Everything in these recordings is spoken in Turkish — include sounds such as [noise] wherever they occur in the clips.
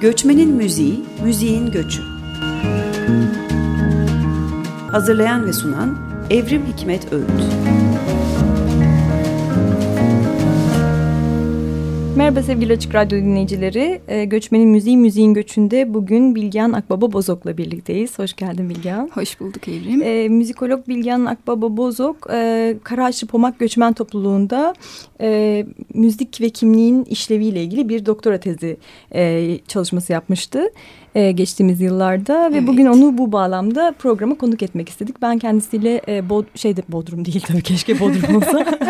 Göçmenin Müziği, Müziğin Göçü. Hazırlayan ve sunan Evrim Hikmet Öğüt. Merhaba sevgili Açık Radyo dinleyicileri. Ee, Göçmenin Müziği, Müziğin Göçü'nde bugün Bilgehan Akbaba Bozok'la birlikteyiz. Hoş geldin Bilgehan. Hoş bulduk Evrim. E, müzikolog Bilgehan Akbaba Bozok, e, Karaağaçlı Pomak Göçmen Topluluğu'nda e, müzik ve kimliğin işleviyle ilgili bir doktora tezi e, çalışması yapmıştı e, geçtiğimiz yıllarda evet. ve bugün onu bu bağlamda programa konuk etmek istedik. Ben kendisiyle e, Bod şeyde Bodrum değil tabii keşke Bodrum olsa. [laughs]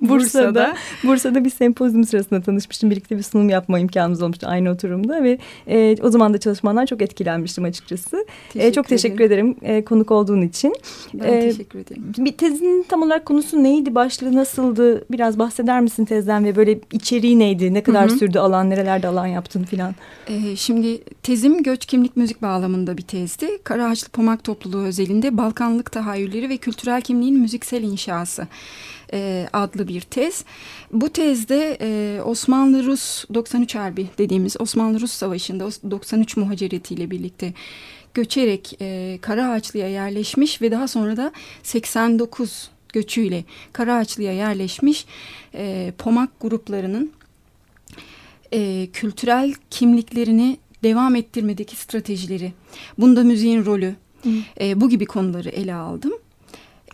Bursa'da Bursa'da bir sempozyum sırasında tanışmıştım. Birlikte bir sunum yapma imkanımız olmuştu aynı oturumda ve e, o zaman da çalışmandan çok etkilenmiştim açıkçası. Teşekkür e, çok teşekkür ederim, ederim e, konuk olduğun için. Ben e, teşekkür ederim. Bir tezin tam olarak konusu neydi? Başlığı nasıldı? Biraz bahseder misin tezden ve böyle içeriği neydi? Ne kadar Hı -hı. sürdü alan? Nerelerde alan yaptın filan? E, şimdi tezim göç kimlik müzik bağlamında bir tezdi. Karaağaçlı Pomak Topluluğu özelinde Balkanlık tahayyülleri ve kültürel kimliğin müziksel inşası e, adlı bir tez. Bu tezde e, Osmanlı-Rus 93 Harbi dediğimiz Osmanlı-Rus Savaşı'nda 93 muhaciretiyle birlikte göçerek e, Karaağaçlı'ya yerleşmiş ve daha sonra da 89 göçüyle Karaağaçlı'ya yerleşmiş e, Pomak gruplarının e, kültürel kimliklerini devam ettirmedeki stratejileri, bunda müziğin rolü, e, bu gibi konuları ele aldım.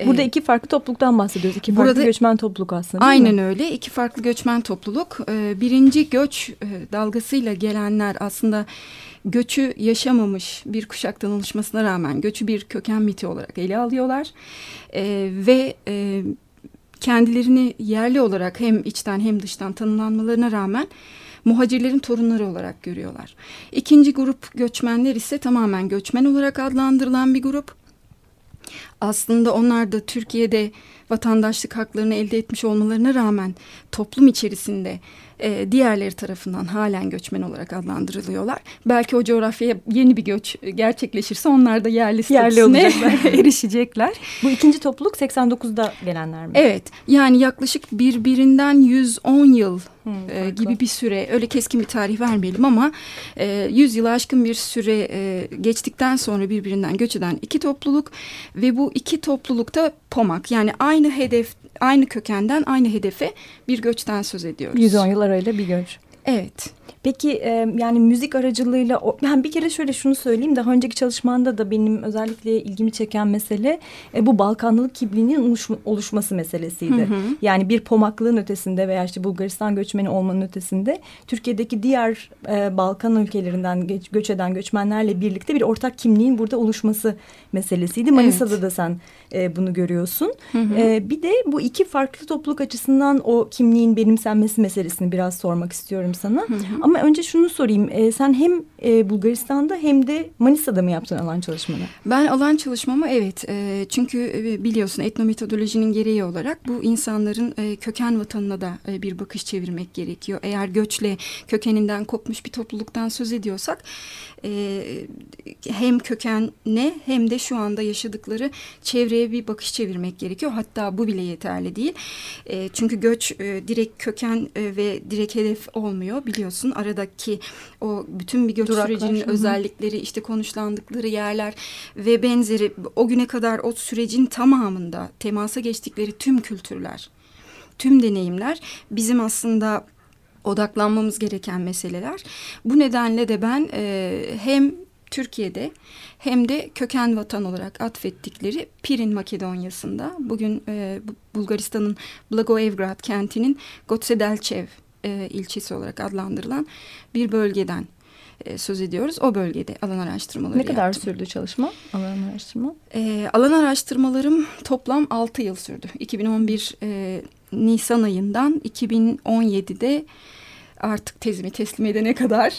Burada iki farklı topluluktan bahsediyoruz. İki farklı Burada, göçmen topluluk aslında. Aynen mi? öyle. İki farklı göçmen topluluk. Ee, birinci göç e, dalgasıyla gelenler aslında göçü yaşamamış bir kuşaktan oluşmasına rağmen göçü bir köken miti olarak ele alıyorlar. Ee, ve e, kendilerini yerli olarak hem içten hem dıştan tanımlanmalarına rağmen muhacirlerin torunları olarak görüyorlar. İkinci grup göçmenler ise tamamen göçmen olarak adlandırılan bir grup aslında onlar da Türkiye'de vatandaşlık haklarını elde etmiş olmalarına rağmen toplum içerisinde e, diğerleri tarafından halen göçmen olarak adlandırılıyorlar. Belki o coğrafyaya yeni bir göç gerçekleşirse onlar da yerli, olacaklar, [laughs] erişecekler. Bu ikinci topluluk 89'da gelenler mi? Evet. Yani yaklaşık birbirinden 110 yıl hmm, e, gibi bir süre öyle keskin bir tarih vermeyelim ama e, 100 yılı aşkın bir süre e, geçtikten sonra birbirinden göç eden iki topluluk ve bu iki toplulukta Pomak yani aynı hedef aynı kökenden aynı hedefe bir göçten söz ediyoruz. 110 yıl arayla bir göç. Evet. Peki e, yani müzik aracılığıyla ben bir kere şöyle şunu söyleyeyim daha önceki çalışmanda da benim özellikle ilgimi çeken mesele e, bu Balkanlılık kimliğinin oluş, oluşması meselesiydi. Hı hı. Yani bir pomaklığın ötesinde veya işte Bulgaristan göçmeni olmanın ötesinde Türkiye'deki diğer e, Balkan ülkelerinden göç, göç eden göçmenlerle birlikte bir ortak kimliğin burada oluşması meselesiydi. Manisa'da evet. da sen e, bunu görüyorsun. Hı hı. E, bir de bu iki farklı topluluk açısından o kimliğin benimsenmesi meselesini biraz sormak istiyorum sana. Hı hı. Ama ama önce şunu sorayım. E, sen hem e, Bulgaristan'da hem de Manisa'da mı yaptın alan çalışmanı? Ben alan çalışmamı evet. E, çünkü e, biliyorsun etnometodolojinin gereği olarak bu insanların e, köken vatanına da e, bir bakış çevirmek gerekiyor. Eğer göçle kökeninden kopmuş bir topluluktan söz ediyorsak e, hem kökenine hem de şu anda yaşadıkları çevreye bir bakış çevirmek gerekiyor. Hatta bu bile yeterli değil. E, çünkü göç e, direkt köken e, ve direkt hedef olmuyor biliyorsun. Aradaki o bütün bir göç Duraklar, sürecinin hı. özellikleri işte konuşlandıkları yerler ve benzeri o güne kadar o sürecin tamamında temasa geçtikleri tüm kültürler tüm deneyimler bizim aslında odaklanmamız gereken meseleler. Bu nedenle de ben e, hem Türkiye'de hem de köken vatan olarak atfettikleri Pirin Makedonya'sında bugün e, Bulgaristan'ın Blagoevgrad kentinin Gotsedelçev e, ilçesi olarak adlandırılan bir bölgeden e, söz ediyoruz. O bölgede alan araştırmaları Ne kadar yaptım. sürdü çalışma, alan araştırma? E, alan araştırmalarım toplam 6 yıl sürdü. 2011 e, Nisan ayından 2017'de artık tezimi teslim edene kadar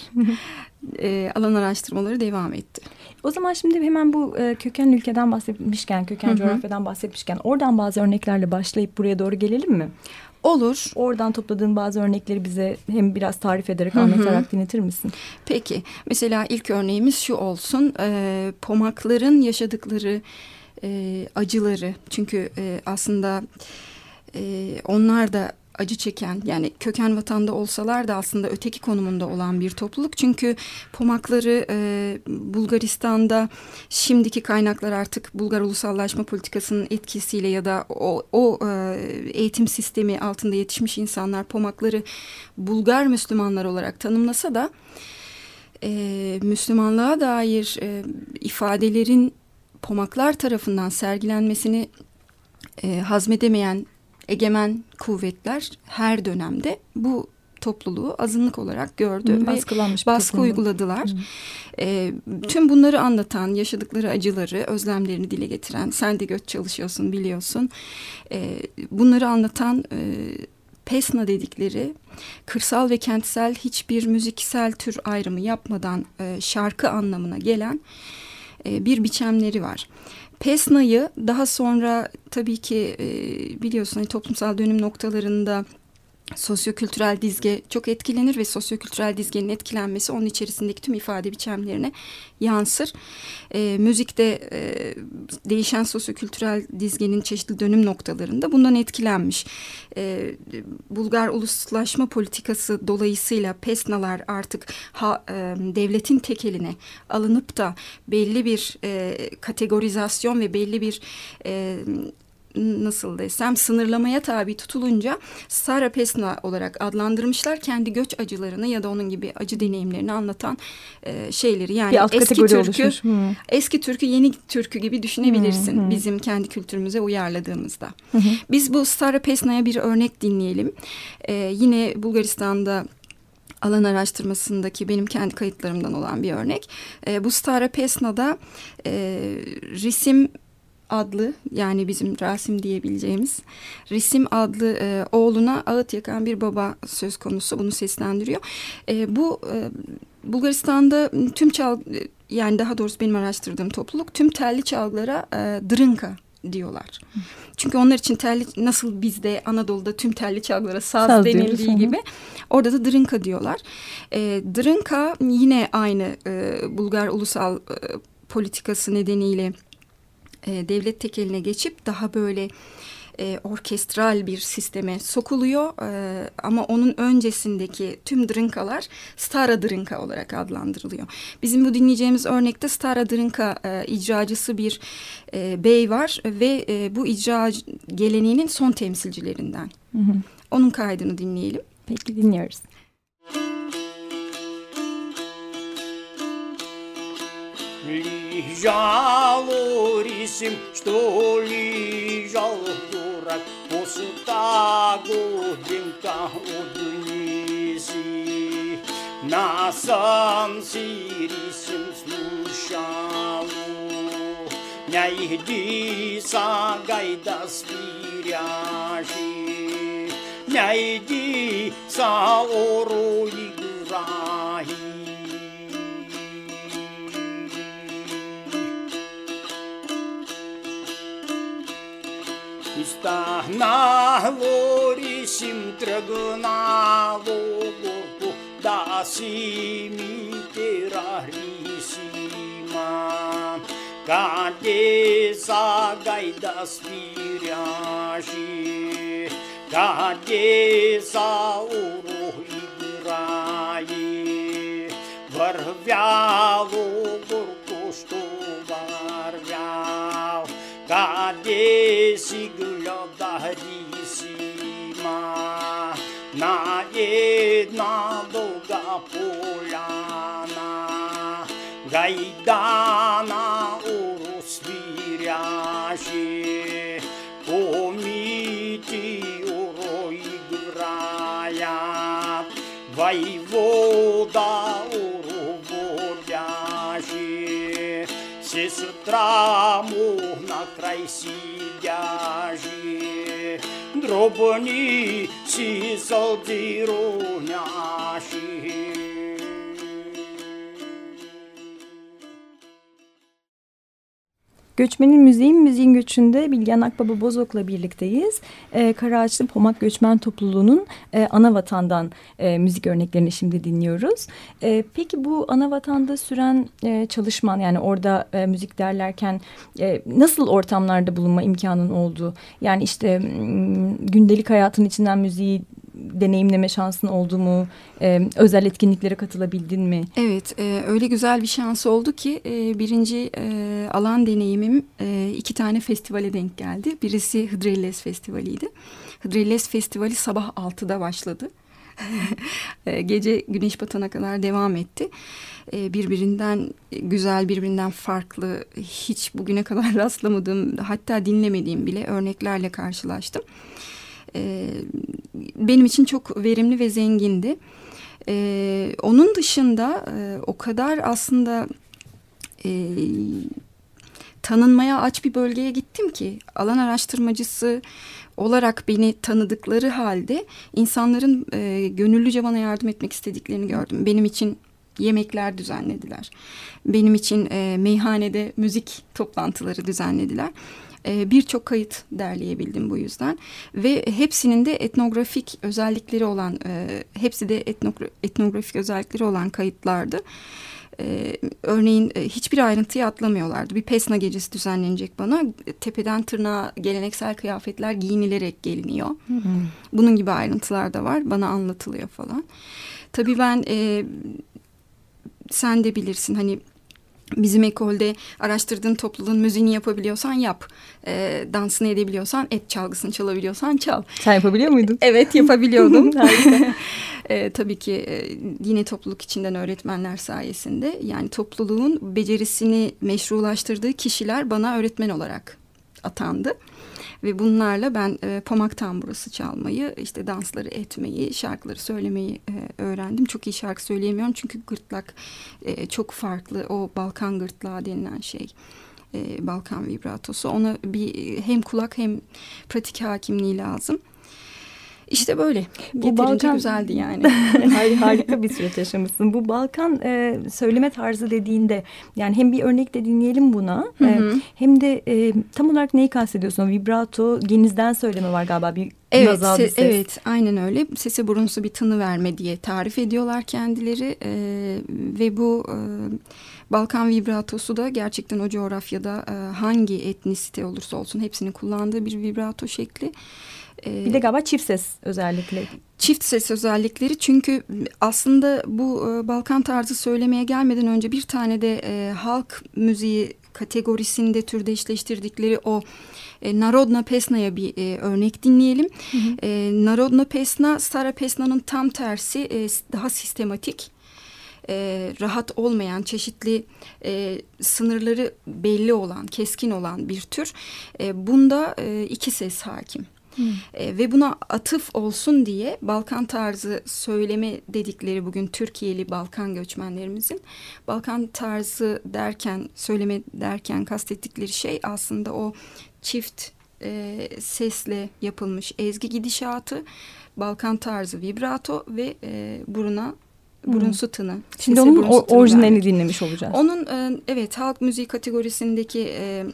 [laughs] e, alan araştırmaları devam etti. O zaman şimdi hemen bu e, köken ülkeden bahsetmişken, köken hı hı. coğrafyadan bahsetmişken oradan bazı örneklerle başlayıp buraya doğru gelelim mi? Olur. Oradan topladığın bazı örnekleri bize hem biraz tarif ederek, Hı -hı. anlatarak dinletir misin? Peki. Mesela ilk örneğimiz şu olsun. E, pomakların yaşadıkları e, acıları. Çünkü e, aslında e, onlar da acı çeken yani köken vatanda olsalar da aslında öteki konumunda olan bir topluluk. Çünkü Pomakları e, Bulgaristan'da şimdiki kaynaklar artık Bulgar ulusallaşma politikasının etkisiyle ya da o, o e, eğitim sistemi altında yetişmiş insanlar Pomakları Bulgar Müslümanlar olarak tanımlasa da e, Müslümanlığa dair e, ifadelerin Pomaklar tarafından sergilenmesini e, hazmedemeyen egemen kuvvetler her dönemde bu topluluğu azınlık olarak gördü Hı, ve baskı uyguladılar. E, tüm bunları anlatan, yaşadıkları acıları, özlemlerini dile getiren, sen de göç çalışıyorsun biliyorsun. E, bunları anlatan e, Pesna dedikleri kırsal ve kentsel hiçbir müziksel tür ayrımı yapmadan e, şarkı anlamına gelen e, bir biçemleri var. Pesna'yı daha sonra tabii ki e, biliyorsun hani toplumsal dönüm noktalarında sosyokültürel dizge çok etkilenir ve sosyokültürel dizgenin etkilenmesi onun içerisindeki tüm ifade biçimlerine yansır. E, müzikte e, değişen sosyokültürel dizgenin çeşitli dönüm noktalarında bundan etkilenmiş. E, Bulgar uluslaşma politikası dolayısıyla pesnalar artık ha, e, devletin tekeline alınıp da belli bir e, kategorizasyon ve belli bir e, nasıl desem sınırlamaya tabi tutulunca Sara Pesna olarak adlandırmışlar. Kendi göç acılarını ya da onun gibi acı deneyimlerini anlatan e, şeyleri. Yani eski türkü, eski türkü yeni türkü gibi düşünebilirsin. Hmm, bizim kendi kültürümüze uyarladığımızda. Hmm. Biz bu Sara Pesna'ya bir örnek dinleyelim. E, yine Bulgaristan'da alan araştırmasındaki benim kendi kayıtlarımdan olan bir örnek. E, bu Stara Pesna'da e, resim adlı yani bizim Rasim diyebileceğimiz Risim adlı e, oğluna ağıt yakan bir baba söz konusu bunu seslendiriyor. E, bu e, Bulgaristan'da tüm çal yani daha doğrusu benim araştırdığım topluluk tüm telli çalgılara e, drınka diyorlar. Çünkü onlar için telli nasıl bizde Anadolu'da tüm telli çalgılara saz, saz denildiği diyoruz. gibi orada da drınka diyorlar. E, drınka yine aynı e, Bulgar ulusal e, politikası nedeniyle e, devlet tekeline geçip daha böyle e, orkestral bir sisteme sokuluyor. E, ama onun öncesindeki tüm drınkalar Stara Drınka olarak adlandırılıyor. Bizim bu dinleyeceğimiz örnekte Stara Drınka e, icracısı bir e, bey var ve e, bu icra geleneğinin son temsilcilerinden. Hı hı. Onun kaydını dinleyelim. Peki dinliyoruz. Лежал Орисим, что лежал дурак, после того дымка удниси. На сансирисим слушал, Найди сагайда спирящий, Найди саору играй. Стагнало рісім тръгнало горко, да си ми терарисима. Къде са гайда спиряши, къде са уро играе, вървяло горко, 가데시 글러바리시마 나에 나도가 보라나 가이다나 stropăni și să-l și Göçmenin Müziğin Müziğin Göçü'nde Bilgen Akbaba Bozok'la birlikteyiz. E, Karaağaçlı Pomak Göçmen Topluluğu'nun e, ana vatandan e, müzik örneklerini şimdi dinliyoruz. E, peki bu ana vatanda süren e, çalışman yani orada e, müzik derlerken e, nasıl ortamlarda bulunma imkanın oldu? Yani işte gündelik hayatın içinden müziği deneyimleme şansın oldu mu? E, özel etkinliklere katılabildin mi? Evet, e, öyle güzel bir şans oldu ki e, birinci e, alan deneyimim e, iki tane festivale denk geldi. Birisi Hıdrellez Festivali'ydi. Hıdrellez Festivali sabah 6'da başladı. [laughs] Gece güneş batana kadar devam etti. Birbirinden güzel, birbirinden farklı, hiç bugüne kadar [laughs] rastlamadığım, hatta dinlemediğim bile örneklerle karşılaştım. E, benim için çok verimli ve zengindi. E, onun dışında e, o kadar aslında e, tanınmaya aç bir bölgeye gittim ki alan araştırmacısı olarak beni tanıdıkları halde insanların e, gönüllüce bana yardım etmek istediklerini gördüm. Benim için yemekler düzenlediler. Benim için e, meyhanede müzik toplantıları düzenlediler. E, birçok kayıt derleyebildim bu yüzden ve hepsinin de etnografik özellikleri olan e, hepsi de etnogra etnografik özellikleri olan kayıtlardı. Ee, örneğin e, hiçbir ayrıntıyı atlamıyorlardı. Bir pesna gecesi düzenlenecek bana. Tepeden tırnağa geleneksel kıyafetler giyinilerek geliniyor. Hı hı. Bunun gibi ayrıntılar da var. Bana anlatılıyor falan. Tabii ben e, sen de bilirsin hani Bizim ekolde araştırdığın topluluğun müziğini yapabiliyorsan yap. E, dansını edebiliyorsan et çalgısını çalabiliyorsan çal. Sen yapabiliyor muydun? [laughs] Evet yapabiliyordum. [laughs] e, tabii ki e, yine topluluk içinden öğretmenler sayesinde. Yani topluluğun becerisini meşrulaştırdığı kişiler bana öğretmen olarak atandı. Ve bunlarla ben e, pamak tamburası çalmayı, işte dansları etmeyi, şarkıları söylemeyi e, öğrendim. Çok iyi şarkı söyleyemiyorum çünkü gırtlak e, çok farklı. O Balkan gırtlağı denilen şey. E, Balkan vibratosu. Ona bir hem kulak hem pratik hakimliği lazım. İşte böyle. Bu Balkan güzeldi yani. [laughs] [laughs] harika bir süreç yaşamışsın. Bu Balkan e, söyleme tarzı dediğinde yani hem bir örnek de dinleyelim buna. Hı hı. E, hem de e, tam olarak neyi kastediyorsun? Vibrato, genizden söyleme var galiba bir Evet, nazal bir ses. evet, aynen öyle. Sese burunsu bir tını verme diye tarif ediyorlar kendileri e, ve bu e, Balkan vibratosu da gerçekten o coğrafyada e, hangi etnisite olursa olsun hepsinin kullandığı bir vibrato şekli. Bir de galiba çift ses özellikle. Çift ses özellikleri çünkü aslında bu e, Balkan tarzı söylemeye gelmeden önce bir tane de e, halk müziği kategorisinde türdeşleştirdikleri o e, Narodna Pesna'ya bir e, örnek dinleyelim. Hı hı. E, Narodna Pesna, Stara Pesna'nın tam tersi e, daha sistematik. E, rahat olmayan çeşitli e, sınırları belli olan keskin olan bir tür e, bunda e, iki ses hakim. E, ve buna atıf olsun diye Balkan tarzı söyleme dedikleri bugün Türkiye'li Balkan göçmenlerimizin Balkan tarzı derken söyleme derken kastettikleri şey aslında o çift e, sesle yapılmış ezgi gidişatı Balkan tarzı vibrato ve e, buruna burun su tını. Şimdi onun orijinalini dinlemiş olacağız. Onun e, evet halk müziği kategorisindeki e,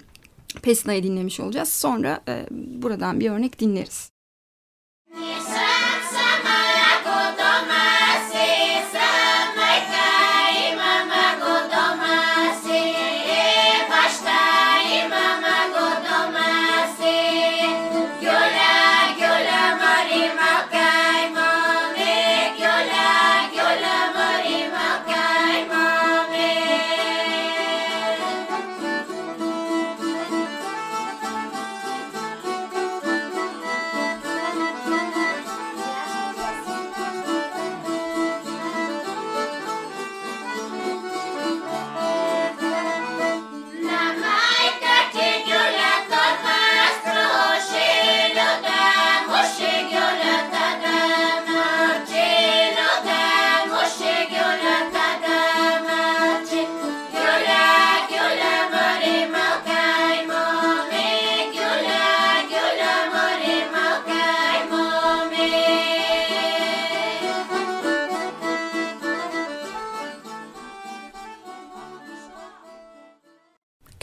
Pesna'yı dinlemiş olacağız. Sonra e, buradan bir örnek dinleriz.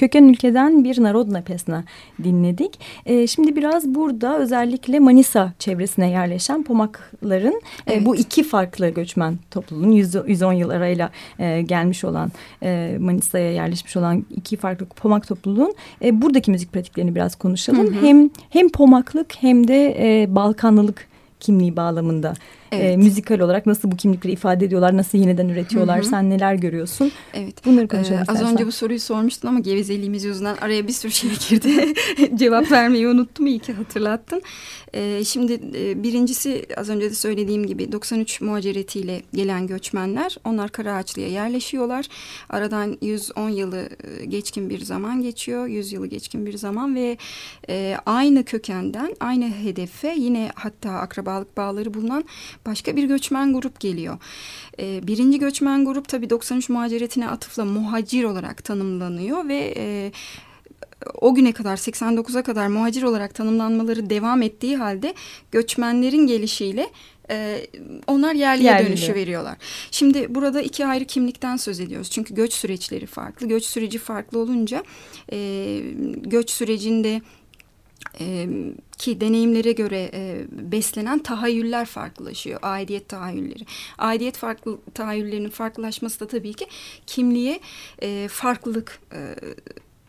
Köken ülkeden bir Narodna Pesna dinledik. E, şimdi biraz burada özellikle Manisa çevresine yerleşen Pomakların Evet. e, bu iki farklı göçmen topluluğun 100, 110 yıl arayla e, gelmiş olan e, Manisa'ya yerleşmiş olan iki farklı Pomak topluluğun e, buradaki müzik pratiklerini biraz konuşalım. Hem hem Pomaklık hem de e, Balkanlılık kimliği bağlamında e, Evet. müzikal olarak nasıl bu kimlikleri ifade ediyorlar, nasıl yeniden üretiyorlar, sen neler görüyorsun? Evet. Bunları konuşalım Ee, az istersen. önce bu soruyu sormuştun ama gevezeliğimiz yüzünden araya bir sürü şey [laughs] girdi. [laughs] Cevap vermeyi unuttum. İyi ki hatırlattın. Ee, şimdi e, birincisi az önce de söylediğim gibi 93 muhaceretiyle gelen göçmenler. Onlar Karaağaçlı'ya yerleşiyorlar. Aradan 110 yılı e, geçkin bir zaman geçiyor. 100 yılı geçkin bir zaman ve e, aynı kökenden, aynı hedefe yine hatta akrabalık bağları bulunan başka bir göçmen grup geliyor. E, birinci göçmen grup tabii 93 muhaceretine atıfla muhacir olarak tanımlanıyor ve e, o güne kadar 89'a kadar muhacir olarak tanımlanmaları devam ettiği halde göçmenlerin gelişiyle e, onlar yerliye Yerli. dönüşü veriyorlar. Şimdi burada iki ayrı kimlikten söz ediyoruz. Çünkü göç süreçleri farklı. Göç süreci farklı olunca e, göç sürecinde ki deneyimlere göre beslenen tahayyüller farklılaşıyor. Aidiyet tahayyülleri. Aidiyet farklı tahayyüllerinin farklılaşması da tabii ki kimliğe farklılık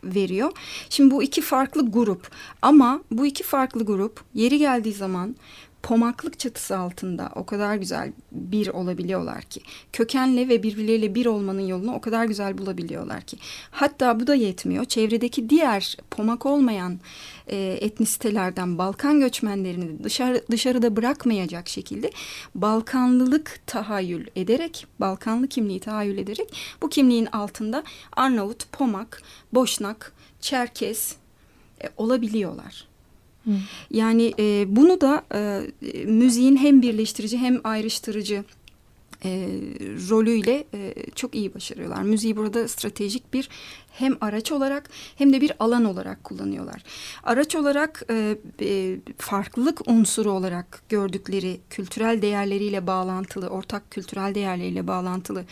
veriyor. Şimdi bu iki farklı grup ama bu iki farklı grup yeri geldiği zaman pomaklık çatısı altında o kadar güzel bir olabiliyorlar ki kökenle ve birbirleriyle bir olmanın yolunu o kadar güzel bulabiliyorlar ki hatta bu da yetmiyor çevredeki diğer pomak olmayan e, etnisitelerden Balkan göçmenlerini dışarı dışarıda bırakmayacak şekilde Balkanlılık tahayyül ederek Balkanlı kimliği tahayyül ederek bu kimliğin altında Arnavut, Pomak, Boşnak, Çerkes e, olabiliyorlar. Yani e, bunu da e, müziğin hem birleştirici hem ayrıştırıcı e, rolüyle e, çok iyi başarıyorlar. Müziği burada stratejik bir hem araç olarak hem de bir alan olarak kullanıyorlar. Araç olarak e, e, farklılık unsuru olarak gördükleri kültürel değerleriyle bağlantılı, ortak kültürel değerleriyle bağlantılı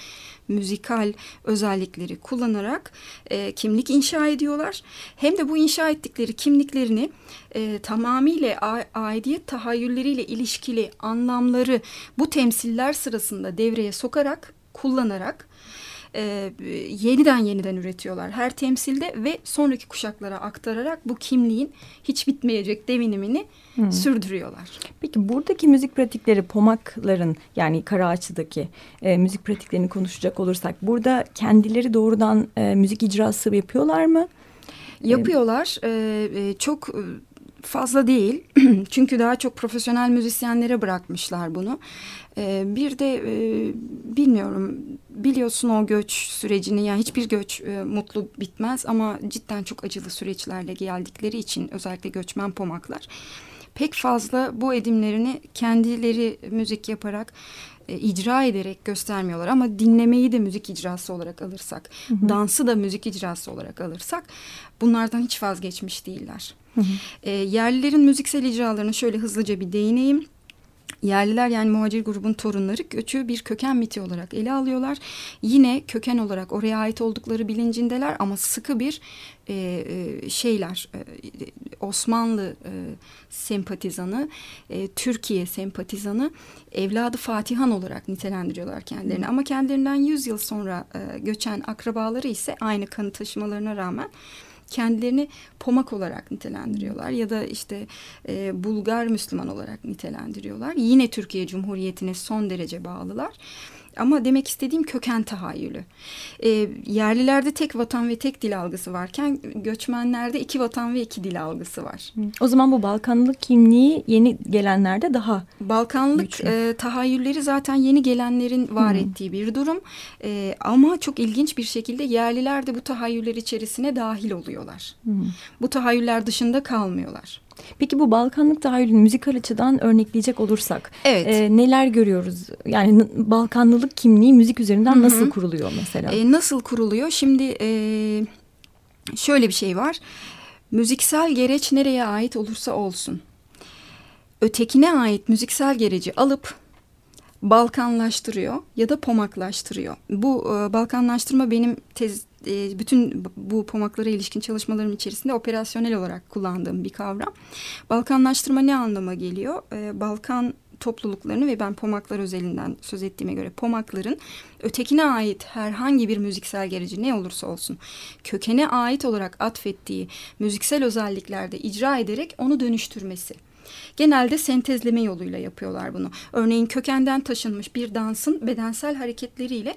müzikal özellikleri kullanarak e, kimlik inşa ediyorlar. Hem de bu inşa ettikleri kimliklerini e, tamamıyla aidiyet tahayyülleriyle ilişkili anlamları bu temsiller sırasında devreye sokarak, kullanarak e, yeniden yeniden üretiyorlar. Her temsilde ve sonraki kuşaklara aktararak bu kimliğin hiç bitmeyecek devinimini sürdürüyorlar. Peki buradaki müzik pratikleri Pomakların yani Karaağaçlı'daki e, müzik pratiklerini konuşacak olursak burada kendileri doğrudan e, müzik icrası yapıyorlar mı? Yapıyorlar. Ee, çok e, fazla değil. [clears throat] Çünkü daha çok profesyonel müzisyenlere bırakmışlar bunu. Ee, bir de e, bilmiyorum biliyorsun o göç sürecini yani hiçbir göç e, mutlu bitmez ama cidden çok acılı süreçlerle geldikleri için özellikle göçmen pomaklar pek fazla bu edimlerini kendileri müzik yaparak e, icra ederek göstermiyorlar ama dinlemeyi de müzik icrası olarak alırsak, dansı da müzik icrası olarak alırsak bunlardan hiç vazgeçmiş değiller. E, yerlilerin müziksel icralarına şöyle hızlıca bir değineyim. Yerliler yani muhacir grubun torunları göçü bir köken miti olarak ele alıyorlar. Yine köken olarak oraya ait oldukları bilincindeler ama sıkı bir e, e, şeyler e, Osmanlı e, sempatizanı, e, Türkiye sempatizanı, evladı Fatihan olarak nitelendiriyorlar kendilerini. Ama kendilerinden 100 yıl sonra e, göçen akrabaları ise aynı kanı taşımalarına rağmen kendilerini pomak olarak nitelendiriyorlar ya da işte e, Bulgar Müslüman olarak nitelendiriyorlar. Yine Türkiye Cumhuriyeti'ne son derece bağlılar. Ama demek istediğim köken tahayyülü. E, yerlilerde tek vatan ve tek dil algısı varken göçmenlerde iki vatan ve iki dil algısı var. O zaman bu Balkanlılık kimliği yeni gelenlerde daha Balkanlık Güçlü. e, tahayyülleri zaten yeni gelenlerin var ettiği bir durum. E, ama çok ilginç bir şekilde yerliler de bu tahayyüller içerisine dahil oluyorlar. Bu tahayyüller dışında kalmıyorlar. Peki bu Balkanlık tahayyülünü müzikal açıdan örnekleyecek olursak Evet. e, neler görüyoruz? Yani Balkanlılık kimliği müzik üzerinden nasıl kuruluyor mesela? E, nasıl kuruluyor? Şimdi e, şöyle bir şey var. Müziksel gereç nereye ait olursa olsun. Ötekine ait müziksel gereci alıp Balkanlaştırıyor ya da pomaklaştırıyor. Bu e, Balkanlaştırma benim tez, e, bütün bu pomaklara ilişkin çalışmalarım içerisinde operasyonel olarak kullandığım bir kavram. Balkanlaştırma ne anlama geliyor? E, Balkan topluluklarını ve ben pomaklar özelinden söz ettiğime göre pomakların ötekine ait herhangi bir müziksel gereci ne olursa olsun kökene ait olarak atfettiği müziksel özelliklerde icra ederek onu dönüştürmesi. Genelde sentezleme yoluyla yapıyorlar bunu. Örneğin kökenden taşınmış bir dansın bedensel hareketleriyle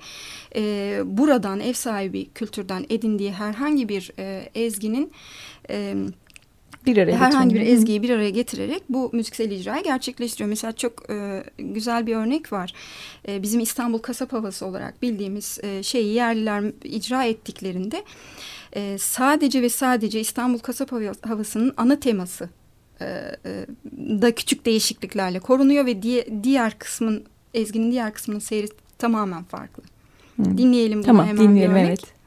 e, buradan ev sahibi kültürden edindiği herhangi bir e, ezginin e, bir araya herhangi bir ezgiyi bir araya getirerek bu müziksel icrayı gerçekleştiriyor. Mesela çok e, güzel bir örnek var. E, bizim İstanbul kasap havası olarak bildiğimiz e, şeyi yerliler icra ettiklerinde e, sadece ve sadece İstanbul kasap havasının ana teması da küçük değişikliklerle korunuyor ve diğer kısmın ezginin diğer kısmının seyri tamamen farklı. Hmm. Dinleyelim bunu tamam, hemen dinleyelim, bir örnek. Evet.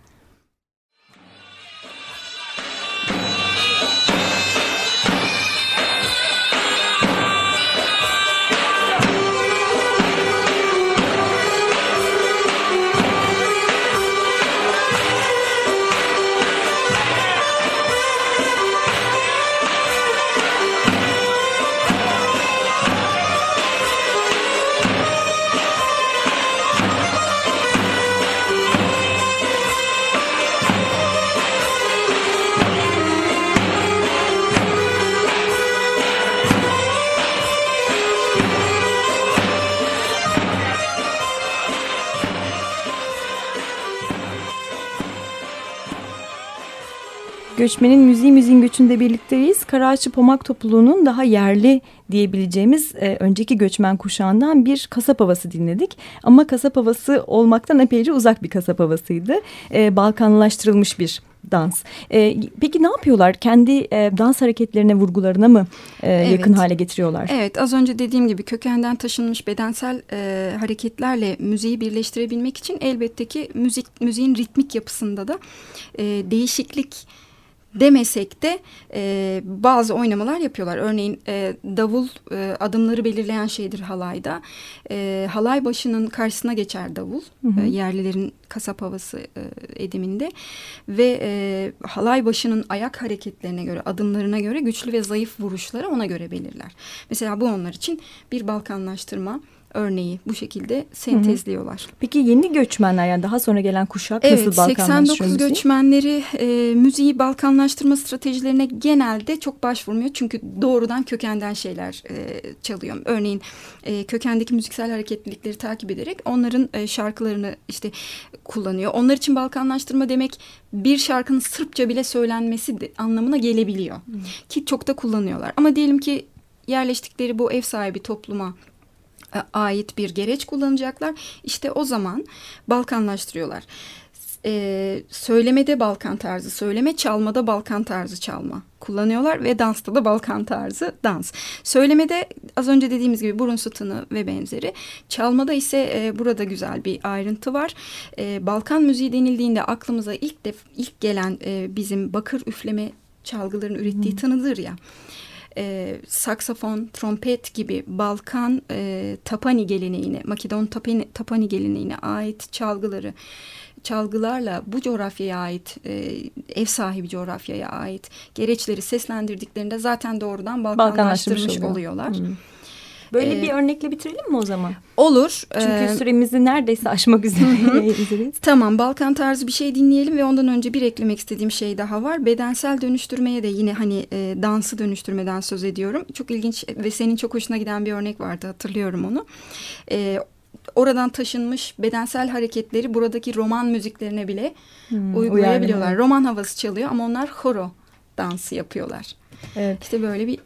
Göçmenin Müziği Müziğin Göçü'nde birlikteyiz. Karaağaççı Pomak Topluluğu'nun daha yerli diyebileceğimiz e, önceki göçmen kuşağından bir kasap havası dinledik. Ama kasap havası olmaktan epeyce uzak bir kasap havasıydı. E, Balkanlaştırılmış bir dans. E, peki ne yapıyorlar? Kendi e, dans hareketlerine, vurgularına mı e, evet. yakın hale getiriyorlar? Evet, az önce dediğim gibi kökenden taşınmış bedensel e, hareketlerle müziği birleştirebilmek için elbette ki müzik müziğin ritmik yapısında da e, değişiklik demesek de e, bazı oynamalar yapıyorlar. Örneğin e, davul e, adımları belirleyen şeydir halayda. E, halay başının karşısına geçer davul. Hı hı. E, yerlilerin kasap havası e, ediminde. Ve e, halay başının ayak hareketlerine göre, adımlarına göre güçlü ve zayıf vuruşları ona göre belirler. Mesela bu onlar için bir Balkanlaştırma örneği bu şekilde sentezliyorlar. Hı hı. Peki yeni göçmenler yani daha sonra gelen kuşak evet, nasıl Balkanlaştırıyor 89 müziği? göçmenleri e, müziği Balkanlaştırma stratejilerine genelde çok başvurmuyor. Çünkü doğrudan kökenden şeyler e, çalıyor. Örneğin e, kökendeki müziksel hareketlilikleri takip ederek onların e, şarkılarını işte kullanıyor. Onlar için Balkanlaştırma demek bir şarkının Sırpça bile söylenmesi de, anlamına gelebiliyor. Hı. Ki çok da kullanıyorlar. Ama diyelim ki yerleştikleri bu ev sahibi topluma ait bir gereç kullanacaklar. İşte o zaman Balkanlaştırıyorlar. Ee, söylemede Balkan tarzı söyleme, çalmada Balkan tarzı çalma kullanıyorlar ve dansta da Balkan tarzı dans. Söylemede az önce dediğimiz gibi burun sütunu ve benzeri. Çalmada ise e, burada güzel bir ayrıntı var. E, Balkan müziği denildiğinde aklımıza ilk def ilk gelen e, bizim bakır üfleme çalgıların ürettiği hmm. tanıdır ya e, saksafon, trompet gibi Balkan e, tapani geleneğine, Makedon tapani, tapani geleneğine ait çalgıları çalgılarla bu coğrafyaya ait e, ev sahibi coğrafyaya ait gereçleri seslendirdiklerinde zaten doğrudan Balkanlaştırmış oluyorlar. Hmm. Böyle ee, bir örnekle bitirelim mi o zaman? Olur. Çünkü ee, süremizi neredeyse aşmak üzereyiz. tamam Balkan tarzı bir şey dinleyelim ve ondan önce bir eklemek istediğim şey daha var. Bedensel dönüştürmeye de yine hani e, dansı dönüştürmeden söz ediyorum. Çok ilginç ve senin çok hoşuna giden bir örnek vardı hatırlıyorum onu. E, oradan taşınmış bedensel hareketleri buradaki roman müziklerine bile hmm, uygulayabiliyorlar. Uyarlı. Roman havası çalıyor ama onlar horo dansı yapıyorlar. Evet. İşte böyle bir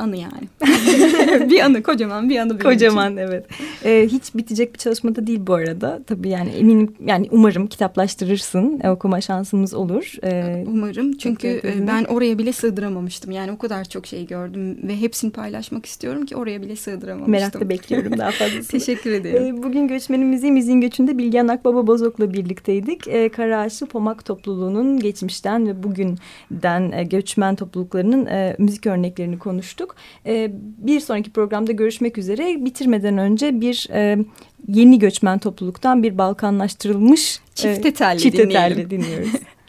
anı yani. [laughs] bir anı kocaman bir anı. Kocaman için. evet. Ee, hiç bitecek bir çalışma da değil bu arada. Tabii yani eminim yani umarım kitaplaştırırsın. E, okuma şansımız olur. Ee, umarım çünkü e, ben oraya bile sığdıramamıştım. Yani o kadar çok şey gördüm ve hepsini paylaşmak istiyorum ki oraya bile sığdıramamıştım. Merakla bekliyorum daha fazlasını. [laughs] Teşekkür ederim. Ee, bugün Göçmenimizi Müziğin Göçü'nde Bilgehan Akbaba Bozok'la birlikteydik. Ee, Karaağaçlı Pomak topluluğunun geçmişten ve bugünden e, göçmen topluluklarının e, müzik örneklerini konuştuk. Konuştuk. E, bir sonraki programda görüşmek üzere. Bitirmeden önce bir e, yeni göçmen topluluktan bir Balkanlaştırılmış telli çifte dinleyelim. dinliyoruz. [laughs]